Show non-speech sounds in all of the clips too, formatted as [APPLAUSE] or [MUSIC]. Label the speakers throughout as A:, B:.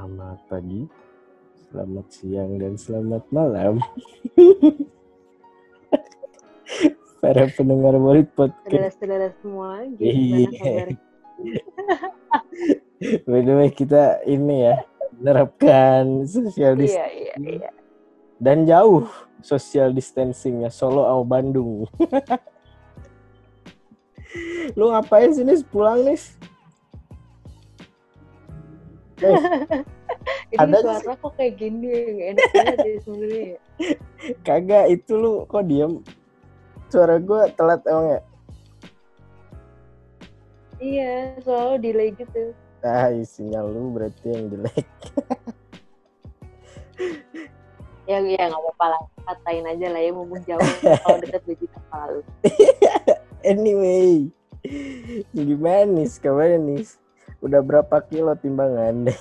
A: Selamat pagi, selamat siang, dan selamat malam. [LAUGHS] Para pendengar murid podcast.
B: Saudara-saudara semua,
A: Iya.
B: gimana kabar? [LAUGHS]
A: By the way, kita ini ya, menerapkan social
B: Iya,
A: distancing.
B: iya, iya.
A: Dan jauh social distancingnya, Solo sama Bandung. [LAUGHS] Lu ngapain sih, Nis? Pulang, Nis? Eh, [LAUGHS]
B: Ini
A: Ada
B: suara kok kayak gini, nggak enak banget ya sebenarnya. ya. [LAUGHS]
A: kagak, itu lu kok diem? Suara gue telat emang ya?
B: Iya, selalu delay gitu.
A: Ah, sinyal lu berarti yang jelek. [LAUGHS]
B: Ya, ya nggak apa-apa lah. Katain aja lah ya, mumpung jauh. Kalau deket baju lalu.
A: Anyway, gimana nih kabarnya nih? Udah berapa kilo timbangan? [LAUGHS]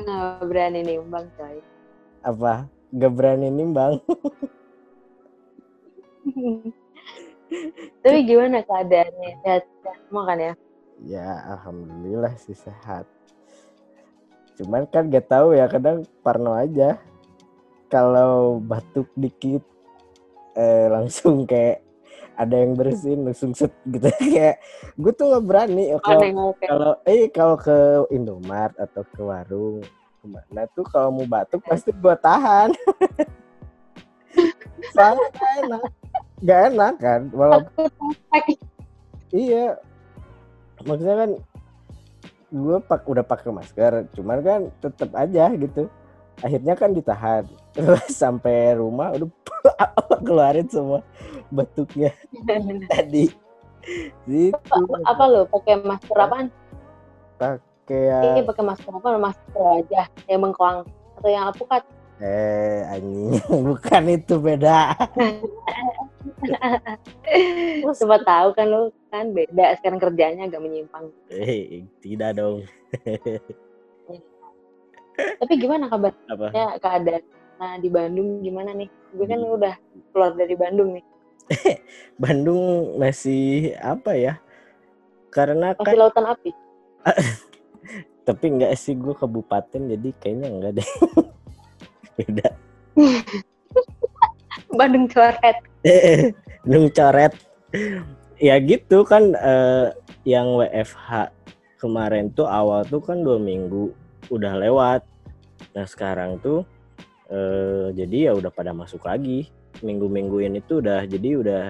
B: Nggak berani nih, Bang coy.
A: Apa? Gak berani nimbang? [LAUGHS]
B: Tapi gimana keadaannya? Sehat, sehat semua kan ya?
A: Ya, alhamdulillah sih sehat. Cuman kan gak tahu ya, kadang parno aja. Kalau batuk dikit, eh, langsung kayak ada yang bersin langsung set gitu. [LAUGHS] Kayak gue tuh nggak berani
B: Ada
A: kalau
B: yang mau kayak
A: kalau eh kalau ke Indomart atau ke warung ke mana tuh kalau mau batuk pasti gue tahan. [LAUGHS] Soalnya gak enak. Gak enak kan walaupun iya. Maksudnya kan gue pak udah pakai masker cuman kan tetap aja gitu. Akhirnya kan ditahan. [LAUGHS] Terus sampai rumah udah keluarin semua batuknya [LAUGHS] tadi gitu
B: apa, apa lo pakai masker apaan?
A: kayak
B: Ini pakai masker apa? Masker wajah yang bengkoang atau yang alpukat?
A: Eh, anjing, [LAUGHS] bukan itu beda. [LAUGHS]
B: Coba tahu kan lu kan beda sekarang kerjanya agak menyimpang.
A: Eh, tidak dong.
B: Tapi gimana kabarnya keadaan nah, di Bandung gimana nih? Gue kan
A: Di-
B: udah keluar dari Bandung nih. [LAUGHS]
A: Bandung masih apa ya? Karena
B: Masih
A: kan,
B: lautan api. [LAUGHS]
A: tapi enggak sih gue kabupaten, jadi kayaknya enggak deh. [LAUGHS] beda.
B: Bandung coret.
A: Bandung coret. Ya gitu kan, eh, yang WFH kemarin tuh awal tuh kan dua minggu udah lewat. Nah sekarang tuh eh, jadi ya udah pada masuk lagi minggu-minggu ini tuh udah jadi udah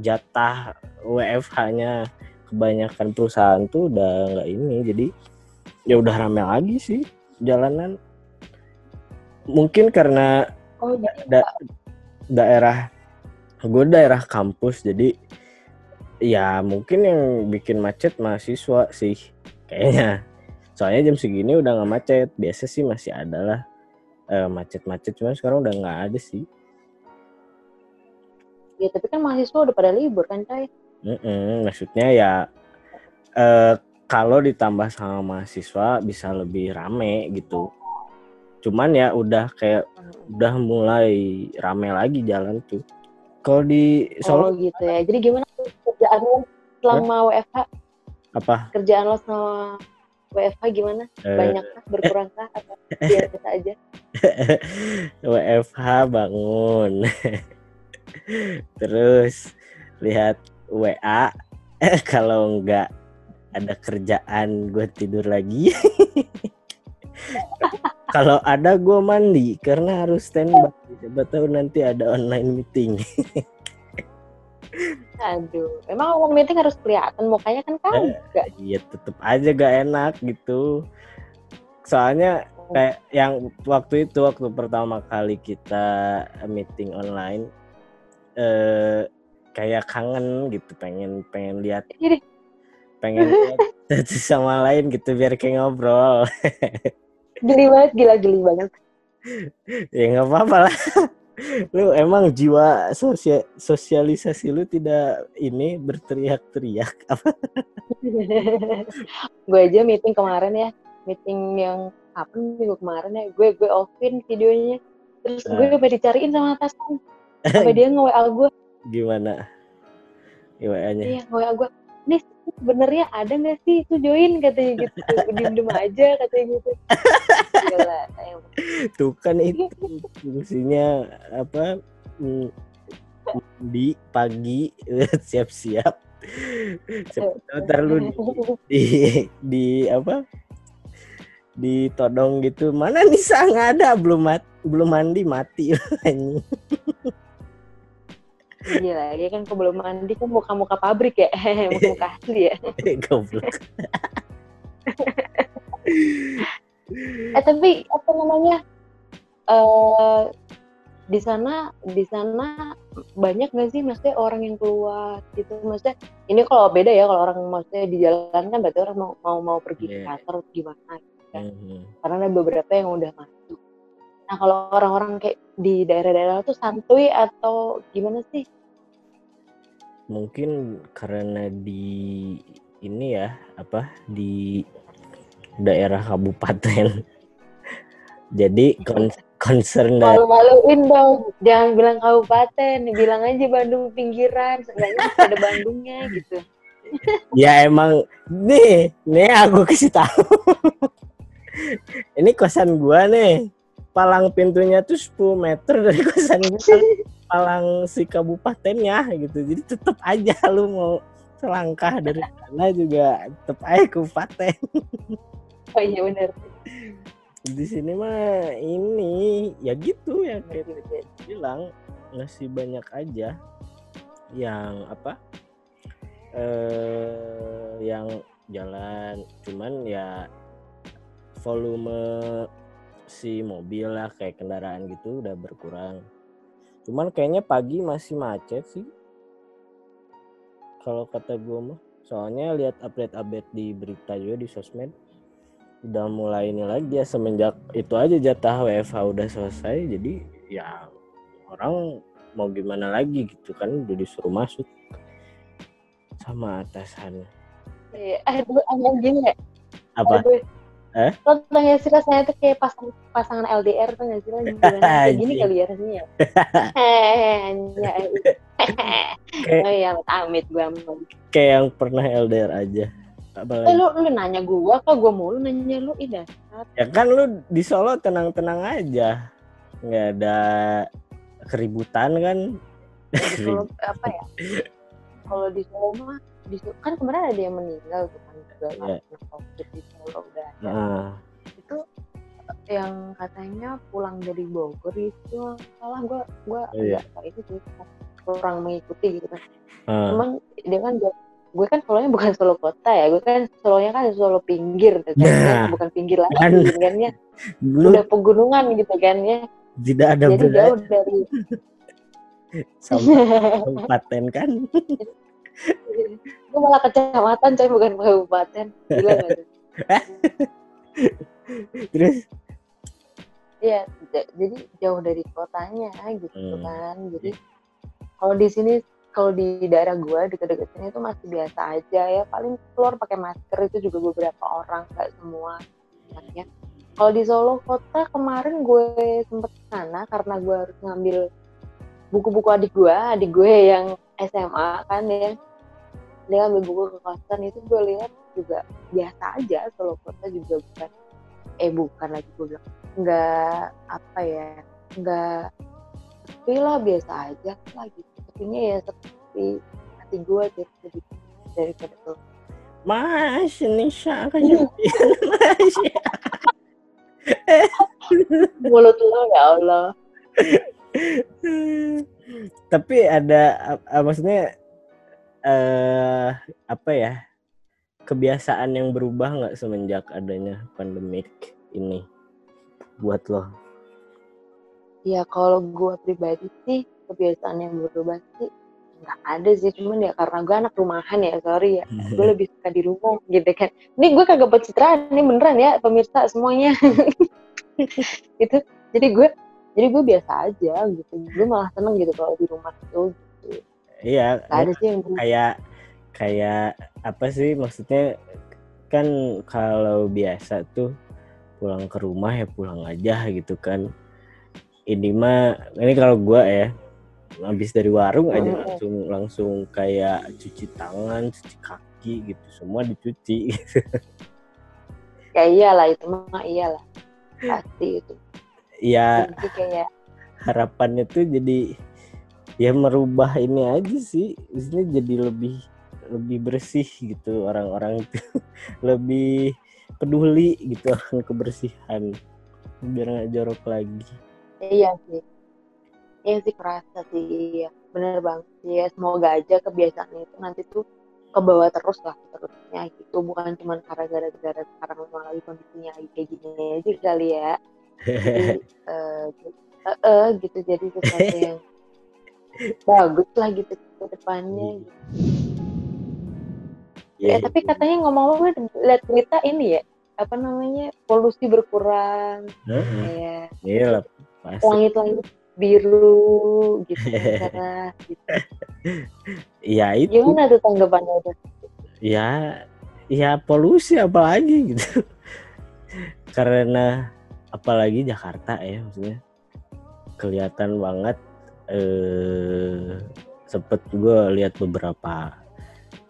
A: jatah WFH-nya kebanyakan perusahaan tuh udah nggak ini jadi ya udah rame lagi sih jalanan. Mungkin karena
B: Oh, jadi
A: da- daerah gue daerah kampus jadi ya mungkin yang bikin macet mahasiswa sih kayaknya. Soalnya jam segini udah nggak macet biasa sih masih ada lah eh, macet-macet. Cuman sekarang udah nggak ada sih
B: ya tapi kan mahasiswa udah pada libur kan, coy.
A: Mm-mm, maksudnya ya eh, kalau ditambah sama mahasiswa bisa lebih rame gitu cuman ya udah kayak udah mulai rame lagi jalan tuh kalau di
B: Oh
A: Solo
B: gitu ya. Jadi gimana kerjaan lo selama WFH?
A: apa
B: Kerjaan lo selama WFH gimana?
A: Eh,
B: Banyak kah? Berkurang kah? Atau [LAUGHS] biasa aja? [LAUGHS]
A: WFH bangun [LAUGHS] terus lihat WA [LAUGHS] kalau nggak ada kerjaan gue tidur lagi. [LAUGHS] Kalau ada gue mandi karena harus standby. Siapa tahu nanti ada online meeting. [LAUGHS]
B: Aduh, emang ngomong meeting harus kelihatan mukanya kan kagak.
A: iya tetep aja gak enak gitu. Soalnya kayak yang waktu itu waktu pertama kali kita meeting online eh kayak kangen gitu pengen pengen lihat
B: Jadi
A: pengen lihat [LAUGHS] satu sama lain gitu biar kayak ngobrol. [LAUGHS]
B: Geli banget, gila geli banget.
A: ya nggak apa-apa lah. Lu emang jiwa sosia- sosialisasi lu tidak ini berteriak-teriak apa? [LAUGHS]
B: Gue aja meeting kemarin ya, meeting yang apa minggu kemarin ya, gue gue offin videonya, terus gue
A: Nah.
B: sampai dicariin sama atasan, sampai dia nge WA gue,
A: gimana? WA-nya
B: iya nge WA gue, nih sebenarnya ada nggak sih? Itu join katanya gitu. Diem diem aja katanya gitu. Gila,
A: tuh kan itu fungsinya apa di pagi [LAUGHS] siap-siap. Siap ntar lu di, di di apa ditodong gitu. Mana nih sang ada. Belum mat belum mandi mati. [LAUGHS] Anjing.
B: Iya lagi kan kok belum mandi kan muka-muka pabrik ya. [LAUGHS] Muka-muka [LAUGHS] asli ya.
A: Goblok.
B: Eh tapi apa namanya eh di sana di sana banyak nggak sih? Maksudnya orang yang keluar gitu. Maksudnya ini kalau beda ya kalau orang maksudnya di jalan kan berarti orang mau mau, mau pergi ke
A: Iya.
B: kantor gimana kan.
A: Mhm.
B: karena ada beberapa yang udah masuk. Nah kalau orang-orang kayak di daerah-daerah tuh santuy atau gimana sih
A: mungkin karena di ini ya apa di daerah kabupaten. [LAUGHS] Jadi concern dari
B: malu-maluin dong jangan bilang kabupaten bilang aja Bandung pinggiran seenggaknya ada Bandungnya gitu. [LAUGHS]
A: Ya emang nih nih aku kasih tahu. [LAUGHS] Ini kosan gua nih. Palang pintunya tuh 10 meter dari kosan gua palang si kabupatennya gitu. Jadi tetep aja [LAUGHS] lu mau selangkah dari sana juga tetep aja kabupaten.
B: Oh iya benar
A: di sini mah ini ya gitu yang kayak tadi bilang masih banyak aja yang apa eh yang jalan. Cuman ya volume si mobil lah kayak kendaraan gitu udah berkurang cuman kayaknya pagi masih macet sih. Kalau kata gue mah soalnya lihat update-update di berita juga di sosmed udah mulai ini lagi ya semenjak itu aja jatah WFH udah selesai jadi ya orang mau gimana lagi gitu kan udah disuruh masuk sama atasan.
B: Iya, aduh aneh gini ya.
A: Apa?
B: Aduh
A: Eh?
B: lo tau gak sih rasanya tuh kayak pasang, pasangan LDR tuh gak sih lo gimana [LAUGHS] kayak gini kali ya rasanya. [LAUGHS]
A: Kayak-
B: oh iya amit gue
A: kayak yang pernah LDR aja.
B: Eh,
A: apalagi
B: lu lu nanya gua kok gua mulu nanya lu dasar.
A: Ya kan lu di Solo tenang-tenang aja. Nggak ada keributan kan?
B: Solo [LAUGHS] apa ya? Kalau di Solo mah kan kemarin ada yang meninggal tuh kan juga
A: Iya.
B: karena covid di Solo udah
A: nah,
B: itu yang katanya pulang dari Bogor itu salah gua gua
A: Iya.
B: agak itu sih kurang mengikuti gitu kan
A: nah,
B: cuman dia kan gue kan Solonya bukan Solo kota ya gue kan Solonya kan Solo pinggir gitu kan
A: Nah.
B: bukan pinggir lagi
A: Kan.
B: udah pegunungan gitu kan ya
A: tidak ada
B: jadi jauh dari [LAUGHS] [LAUGHS]
A: kabupaten kan [LAUGHS]
B: gue malah kecamatan coy bukan kabupaten gila gak tuh? [LAUGHS]
A: terus
B: Iya, jadi jauh dari kotanya gitu
A: Hmm.
B: kan. Jadi kalau di sini kalau di daerah gua dekat-dekat sini itu masih biasa aja ya. Paling keluar pakai masker itu juga beberapa orang, nggak semua. Ya. Kalau di Solo kota kemarin gue sempet ke sana karena gue harus ngambil buku-buku adik gue, adik gue yang SMA kan ya. Dia ambil buku ke kosan itu gue lihat juga biasa aja Solo kota juga bukan eh bukan lagi gue bilang nggak apa ya nggak sepi lah biasa aja lah gitu. Sepinya ya seperti hati gue sih lebih daripada tuh
A: Mas Nisha kan [LAUGHS] Mas
B: mulut lo ya Allah [LAUGHS]
A: tapi ada ap- maksudnya eh apa ya kebiasaan yang berubah nggak semenjak adanya pandemik ini buat lo?
B: Ya kalau gue pribadi sih kebiasaan yang berubah sih nggak ada sih. Cuman ya karena gue anak rumahan ya sorry ya. [LAUGHS] Gue lebih suka di rumah gitu kan. Ini gue kagak pencitraan ini beneran ya pemirsa semuanya. [LAUGHS] Gitu jadi gue jadi gue biasa aja gitu. Gue malah seneng gitu kalau di rumah tuh
A: iya
B: gak ada sih yang
A: kayak kayak apa sih maksudnya? Kan kalau biasa tuh pulang ke rumah ya pulang aja gitu kan. Ini mah ini kalau gua ya habis dari warung aja
B: Mm-mm.
A: langsung langsung kayak cuci tangan cuci kaki gitu. Semua dicuci. Gitu. [LAUGHS]
B: ya iyalah itu mah iyalah. Pasti itu
A: ya harapannya tuh jadi ya merubah ini aja sih. Di sini jadi lebih lebih bersih gitu orang-orang itu. [LAUGHS] Lebih peduli gitu akan kebersihan. Biar nggak jorok lagi.
B: Iya sih. Iya sih kerasa sih. Iya bener banget sih. Ya semoga aja kebiasaan itu nanti tuh ke bawah terus lah terusnya gitu. Bukan cuma karena gara-gara sekarang memang lagi kondisinya lagi kayak gini aja kali ya jadi [LAUGHS] eh eh, eh, gitu. Jadi sesuatu yang [LAUGHS] bagus lah gitu ke depannya. Gitu.
A: ya,
B: Ya, tapi katanya ngomong-ngomong lihat berita ini ya apa namanya polusi berkurang. Kayak
A: iya lah pasti.
B: langit-langit biru gitu [LAUGHS] cerah gitu.
A: ya itu.
B: Gimana tuh tanggapannya tuh?
A: ya ya polusi apalagi gitu. Karena apalagi Jakarta ya maksudnya. Kelihatan banget eh sempet gue lihat beberapa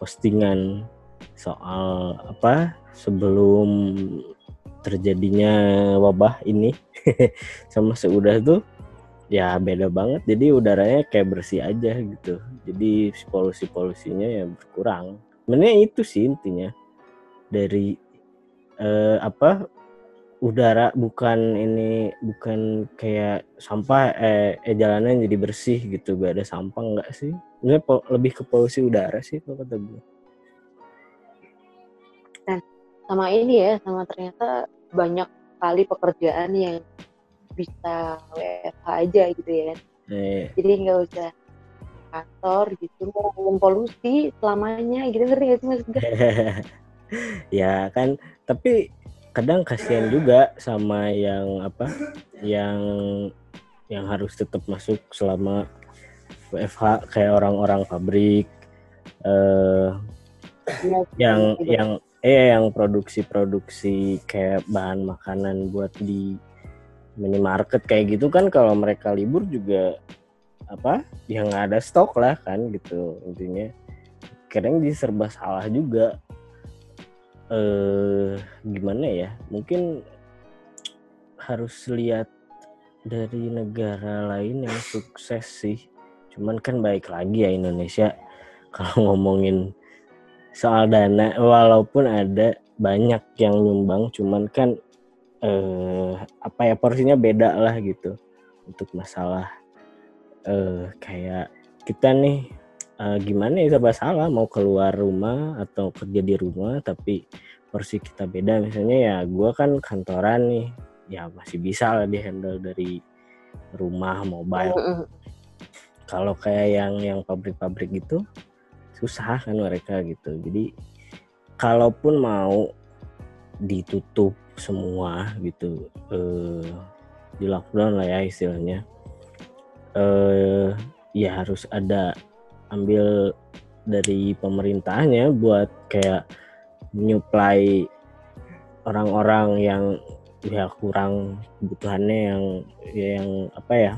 A: postingan soal apa sebelum terjadinya wabah ini. [LAUGHS] Sama seudah tuh ya beda banget. Jadi udaranya kayak bersih aja gitu. Jadi polusi polusinya ya berkurang. Sebenarnya itu sih intinya. Dari eh, apa udara bukan ini bukan kayak sampah eh, eh jalanan jadi bersih gitu gak ada sampah enggak sih po- lebih ke polusi udara sih kalau kata gue
B: Sama ini ya, sama ternyata banyak kali pekerjaan yang bisa WFH aja gitu ya.
A: eh,
B: Jadi nggak usah kantor gitu, ngomong polusi selamanya gitu ngerti gak sih Mas? [LAUGHS]
A: Ya kan tapi kadang kasihan juga sama yang apa yang yang harus tetap masuk selama WFH kayak orang-orang pabrik eh yang yang eh yang produksi-produksi kayak bahan makanan buat di minimarket kayak gitu kan kalau mereka libur juga apa ya nggak ada stok lah kan gitu intinya. Kadang jadi serba salah juga eh gimana ya? Mungkin harus lihat dari negara lain yang sukses sih. Cuman kan baik lagi ya Indonesia. [LAUGHS] Kalau ngomongin soal dana walaupun ada banyak yang nyumbang cuman kan eh apa ya porsinya beda lah gitu. Untuk masalah eh kayak kita nih eh, gimana ya serba salah mau keluar rumah atau kerja di rumah tapi porsi kita beda. Misalnya ya gua kan kantoran nih ya masih bisa lah di handle dari rumah mobile. Kalau kayak yang yang pabrik-pabrik gitu susah kan mereka gitu. Jadi kalaupun mau ditutup semua gitu eh, di lockdown lah ya istilahnya eh ya harus ada ambil dari pemerintahnya buat kayak menyuplai orang-orang yang ya kurang kebutuhannya yang yang apa ya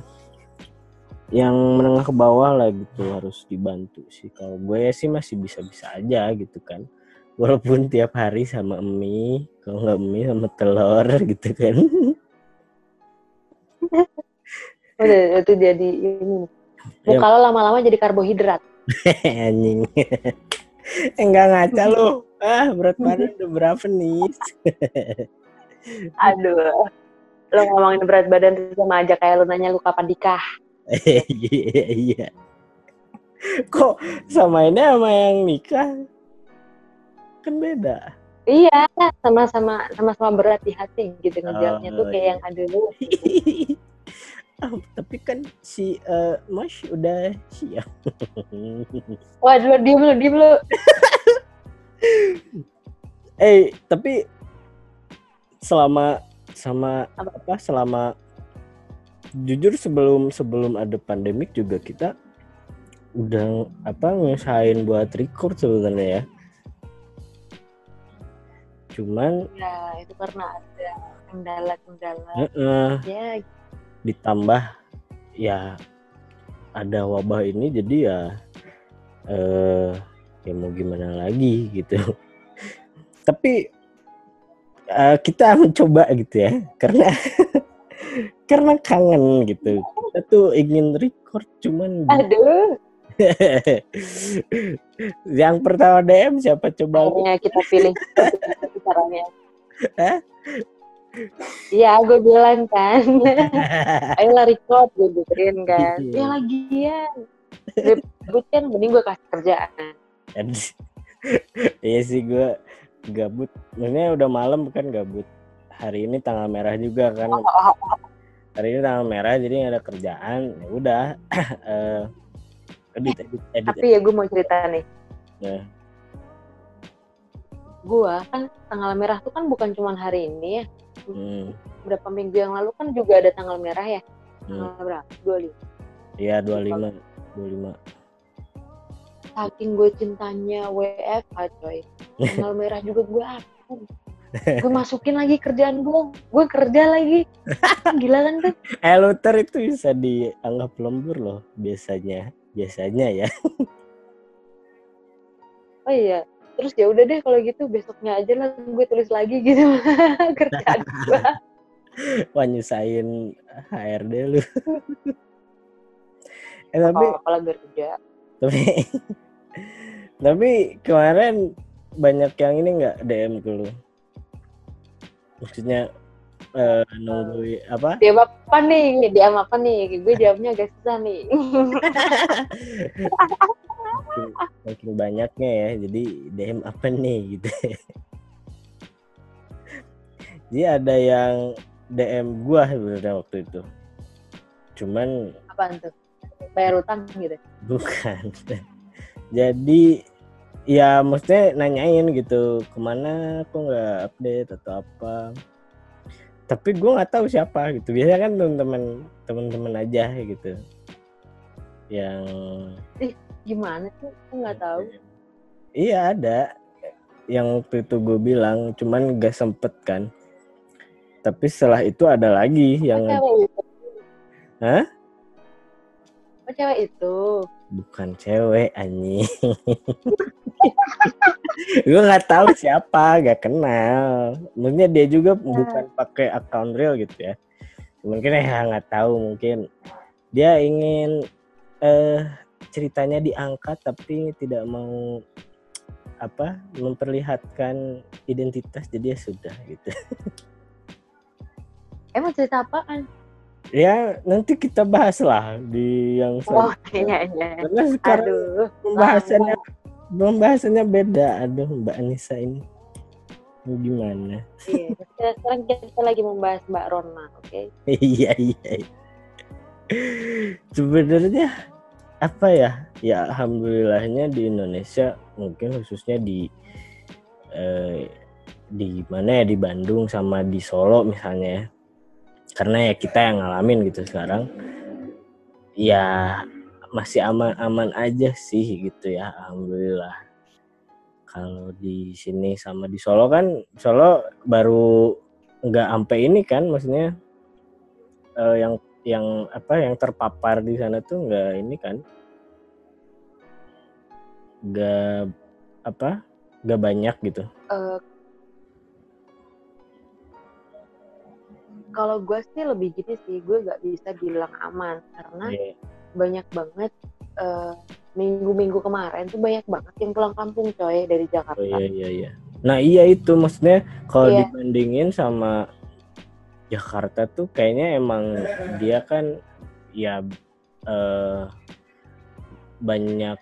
A: yang menengah ke bawah lah gitu harus dibantu sih. Kalau gue sih masih bisa-bisa aja gitu kan. Walaupun tiap hari sama mie kalau nggak mie sama telur [LAUGHS] gitu kan.
B: Udah itu jadi ini.
A: Ya.
B: Muka lo lama-lama jadi karbohidrat. [LAUGHS]
A: anjing [LAUGHS] enggak ngaca lu ah berat badan udah berapa nih [LAUGHS]
B: Aduh. Lo ngomongin berat badan sama aja kayak lo nanya lu kapan nikah.
A: iya iya kok samainnya sama yang nikah kan beda
B: Iya, sama-sama sama-sama berat di hati gitu ngejarnya tuh
A: Oh,
B: kayak
A: iya.
B: yang lu.
A: Ah, tapi kan si eh, Mas udah siap. [LAUGHS]
B: Wah, dulu diem lu, diem lu.
A: eh, tapi selama sama apa selama jujur sebelum sebelum ada pandemik juga kita udah apa ngusahain buat record sebenarnya ya. Cuman
B: Ya, itu karena ada kendala-kendala.
A: eh,
B: Ya,
A: ditambah ya ada wabah ini jadi ya eh ya mau gimana lagi gitu [LAUGHS] tapi uh, kita [LAUGHS] mencoba gitu ya karena [LAUGHS] karena kangen gitu kita tuh ingin record cuman
B: Aduh,
A: yang pertama DM siapa coba
B: akhirnya kita pilih caranya.
A: Hah?
B: Iya, gue bilang kan. [LAUGHS] Ayolah record, gue gituin kan.
A: Iya.
B: Ya lagian. Ribut kan, mending gue kasih kerjaan. [LAUGHS]
A: Iya sih gue gabut maksudnya udah malam kan gabut hari ini tanggal merah juga kan hari ini tanggal merah jadi nggak ada kerjaan ya udah [CLEARS THROAT] eh, edit edit edit
B: Tapi ya gue mau cerita nih.
A: Ya.
B: Gue kan tanggal merah tuh kan bukan cuma hari ini ya.
A: Hmm,
B: Berapa minggu yang lalu kan juga ada tanggal merah ya.
A: hmm.
B: Tanggal berapa? 25.
A: iya 25 25
B: Saking gue cintanya WFH coy. Tanggal [LAUGHS] merah juga gue aktif. Gue masukin lagi kerjaan gue. Gue kerja lagi. [LAUGHS] Gila kan tuh.
A: Eluter itu bisa dianggap lembur loh biasanya biasanya ya
B: Oh iya. Terus ya udah deh kalau gitu besoknya aja lah gue tulis lagi gitu [LAUGHS] kerjaan gue. [LAUGHS]
A: wah nyusahin HRD lu [LAUGHS] eh tapi
B: Kalau kerja.
A: tapi tapi kemarin banyak yang ini nggak DM ke lu maksudnya eh, nunggu apa
B: Dia apa nih? Dia apa nih? Gue jawabnya agak susah nih.
A: Makin, makin banyaknya ya jadi DM apa nih gitu. [LAUGHS] Jadi ada yang DM gua sebenarnya waktu itu. Cuman
B: Apaan tuh? Bayar utang gitu.
A: bukan. [LAUGHS] Jadi ya maksudnya nanyain gitu ke mana? Kok nggak update atau apa? Tapi gue nggak tahu siapa gitu. Biasanya kan teman-teman teman-teman aja gitu. Yang
B: Gimana sih? Gue nggak tahu.
A: Iya ada yang waktu itu gue bilang, cuman gak sempet kan. Tapi setelah itu ada lagi yang
B: cewek itu.
A: Hah?
B: Oh, cewek itu.
A: bukan cewek anjing. [LAUGHS] gue nggak tahu siapa, gak kenal. Maksudnya dia juga bukan pakai account real gitu ya. Mungkin ya nggak tahu mungkin dia ingin eh ceritanya diangkat tapi tidak mau apa memperlihatkan identitas jadi ya sudah gitu. [LAUGHS]
B: Emang cerita apaan?
A: Ya nanti kita bahas lah di yang
B: Oh,
A: selanjutnya.
B: iya, iya.
A: Karena sekarang
B: Aduh.
A: pembahasannya pembahasannya beda. Aduh Mbak Anissa ini gimana?
B: Iya. Sekarang kita lagi membahas Mbak Rona, oke? [LAUGHS]
A: iya iya. iya. Sebenarnya apa ya? Ya alhamdulillahnya di Indonesia mungkin khususnya di eh, di mana ya di Bandung sama di Solo misalnya ya. Karena ya kita yang ngalamin gitu sekarang. Ya masih aman-aman aja sih gitu ya alhamdulillah. Kalau di sini sama di Solo kan Solo baru nggak sampai ini kan maksudnya eh, yang yang apa yang terpapar di sana tuh nggak ini kan nggak apa nggak banyak gitu
B: Eh, kalau gue sih lebih gini sih, gue gak bisa bilang aman karena
A: Iya.
B: banyak banget eh, minggu-minggu kemarin tuh banyak banget yang pulang kampung coy dari Jakarta.
A: oh iya iya iya nah iya itu maksudnya kalau
B: Iya.
A: dibandingin sama Jakarta tuh kayaknya emang dia kan ya eh, banyak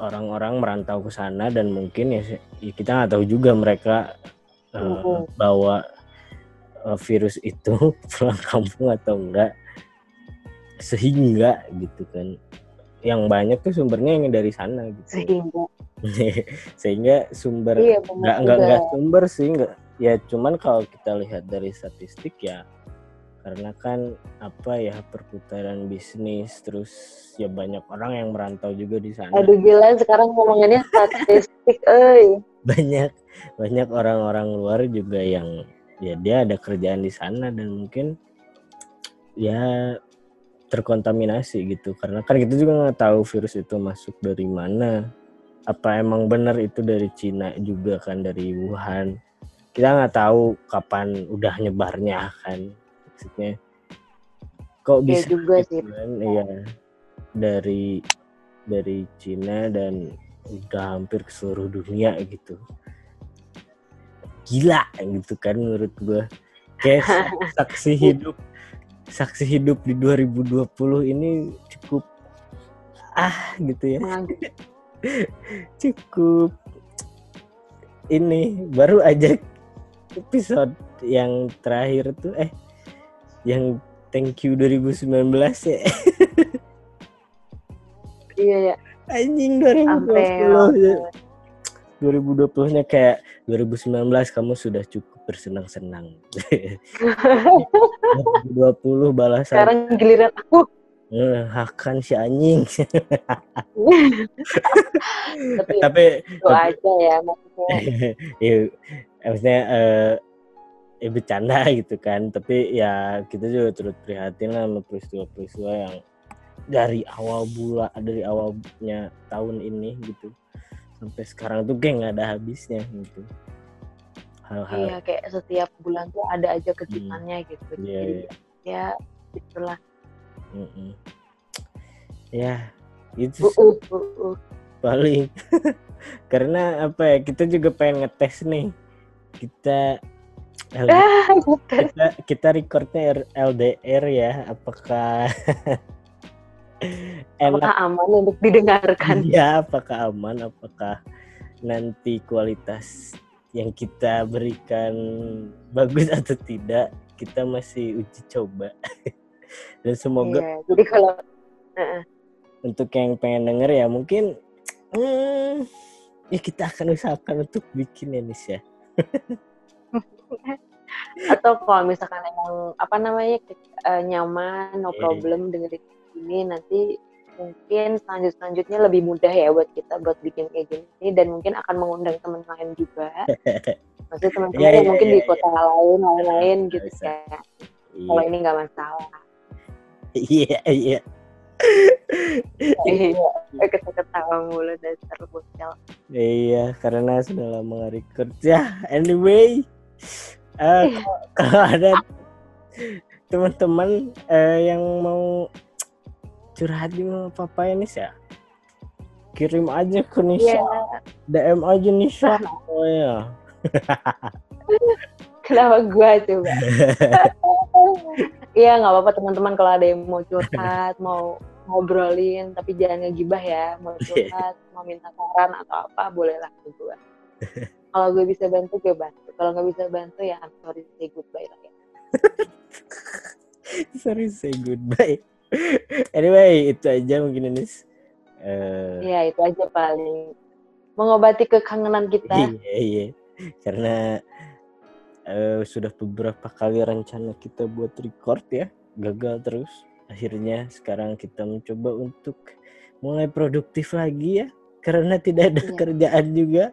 A: orang-orang merantau ke sana dan mungkin ya, ya kita nggak tahu juga mereka
B: Mhm.
A: bawa eh, virus itu [LAUGHS] pulang kampung atau enggak. Sehingga gitu kan. Yang banyak tuh sumbernya yang dari sana gitu.
B: Sehingga. [LAUGHS]
A: Sehingga sumber
B: iya
A: nggak nggak nggak sumber sih nggak ya cuman kalau kita lihat dari statistik ya karena kan apa ya perputaran bisnis terus ya banyak orang yang merantau juga di sana.
B: Aduh gila sekarang ngomonginnya statistik, [LAUGHS] eh.
A: banyak banyak orang-orang luar juga yang ya dia ada kerjaan di sana dan mungkin ya terkontaminasi gitu. Karena kan kita juga nggak tahu virus itu masuk dari mana. Apa emang benar itu dari Cina juga kan dari Wuhan kita nggak tahu kapan udah nyebarnya kan maksudnya. Kok
B: Iya
A: bisa
B: juga sih.
A: kan iya. Dari dari Cina dan udah hampir ke seluruh dunia gitu. Gila gitu kan menurut gua. Kayak [LAUGHS] saksi hidup saksi hidup di 2020 ini cukup ah gitu ya.
B: Mengaget. [LAUGHS]
A: cukup ini baru aja episode yang terakhir tuh eh yang thank you 2019 ya [LAUGHS]
B: Iya ya.
A: anjing
B: Sampai
A: 2020 ya. 2020 nya kayak 2019 kamu sudah cukup bersenang-senang [LAUGHS] 2020 balasan
B: sekarang giliran aku.
A: eh, hakan si anjing [LAUGHS]
B: Tapi ya,
A: tapi
B: itu aja ya maksudnya.
A: ya maksudnya eh ya bercanda [LAUGHS] gitu kan tapi ya kita juga turut prihatin lah sama peristiwa-peristiwa yang dari awal bulan dari awalnya tahun ini gitu sampai sekarang tuh kayak nggak ada habisnya gitu hal-hal
B: Iya kayak setiap bulan tuh ada aja kejutannya gitu.
A: Iya, iya.
B: Jadi ya itulah.
A: Mm-mm. ya itu
B: Uh, uh, uh, uh.
A: paling [LAUGHS] karena apa ya kita juga pengen ngetes nih kita
B: Ah, bukan.
A: kita kita recordnya LDR ya apakah [LAUGHS] enak
B: Apakah aman untuk didengarkan?
A: ya apakah aman? Apakah nanti kualitas yang kita berikan bagus atau tidak kita masih uji coba. [LAUGHS] Dan semoga
B: Iya, jadi kalau
A: untuk yang pengen denger ya mungkin hmm, ya kita akan usahakan untuk bikin ya Nis ya
B: atau kalau misalkan emang apa namanya eh, nyaman no
A: Iya.
B: problem dengerin ini nanti mungkin selanjut selanjutnya lebih mudah ya buat kita buat bikin kayak gini dan mungkin akan mengundang teman lain juga [LAUGHS] maksudnya teman-teman
A: Iya,
B: yang
A: iya,
B: mungkin
A: iya,
B: di
A: iya.
B: kota lain lain-lain gitu
A: Bisa.
B: ya kalau
A: iya
B: ini nggak masalah
A: iya iya [LAUGHS]
B: iya ketawa mulu dasar bocil
A: Iya, karena sudah lama nggak record. Ya, anyway, eh, kalau- ada teman-teman eh, yang mau curhat di mau papa ini ya, kirim aja ke Nisa,
B: Iya,
A: DM aja Nisa. Oh ya, [LAUGHS]
B: kenapa gua coba? [LAUGHS] Iya nggak apa-apa teman-teman kalau ada yang mau curhat, mau ngobrolin, tapi jangan ngegibah ya. Mau curhat, mau minta saran atau apa, bolehlah ke gue. Kalau gue bisa bantu, gue bantu. Kalau nggak bisa bantu ya I'm sorry say goodbye lah ya. [LAUGHS]
A: sorry say goodbye. Anyway, itu aja mungkin Nis. Eh,
B: Ya itu aja paling mengobati kekangenan kita. [LAUGHS]
A: Iya, iya. Karena eh, sudah beberapa kali rencana kita buat record ya, gagal terus. Akhirnya sekarang kita mencoba untuk mulai produktif lagi ya. Karena tidak ada
B: Iya.
A: kerjaan juga.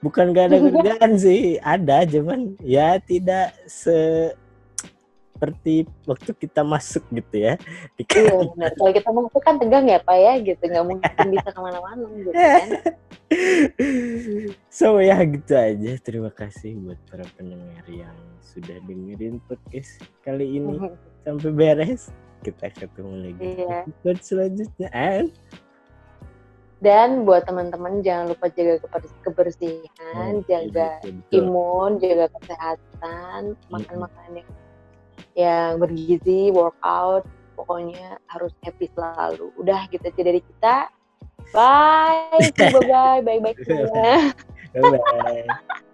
A: Bukan gak ada [LAUGHS] kerjaan sih, ada cuman ya tidak seperti waktu kita masuk gitu ya. Di
B: Iya benar. Kalau kita masuk kan tegang ya Pak ya gitu. Nggak mungkin bisa ke mana-mana gitu kan. [LAUGHS]
A: so ya gitu aja. Terima kasih buat para pendengar yang sudah dengerin podcast kali ini sampai beres. Kita ketemu lagi
B: Iya.
A: episode selanjutnya. And
B: Dan buat teman-teman jangan lupa jaga keber- kebersihan, jaga
A: Betul, betul.
B: imun, jaga kesehatan, makan makanan yang, yang bergizi, workout, pokoknya harus happy selalu. Udah gitu aja dari kita. Bye, [LAUGHS] bye bye, bye bye semuanya.
A: Bye-bye. [LAUGHS]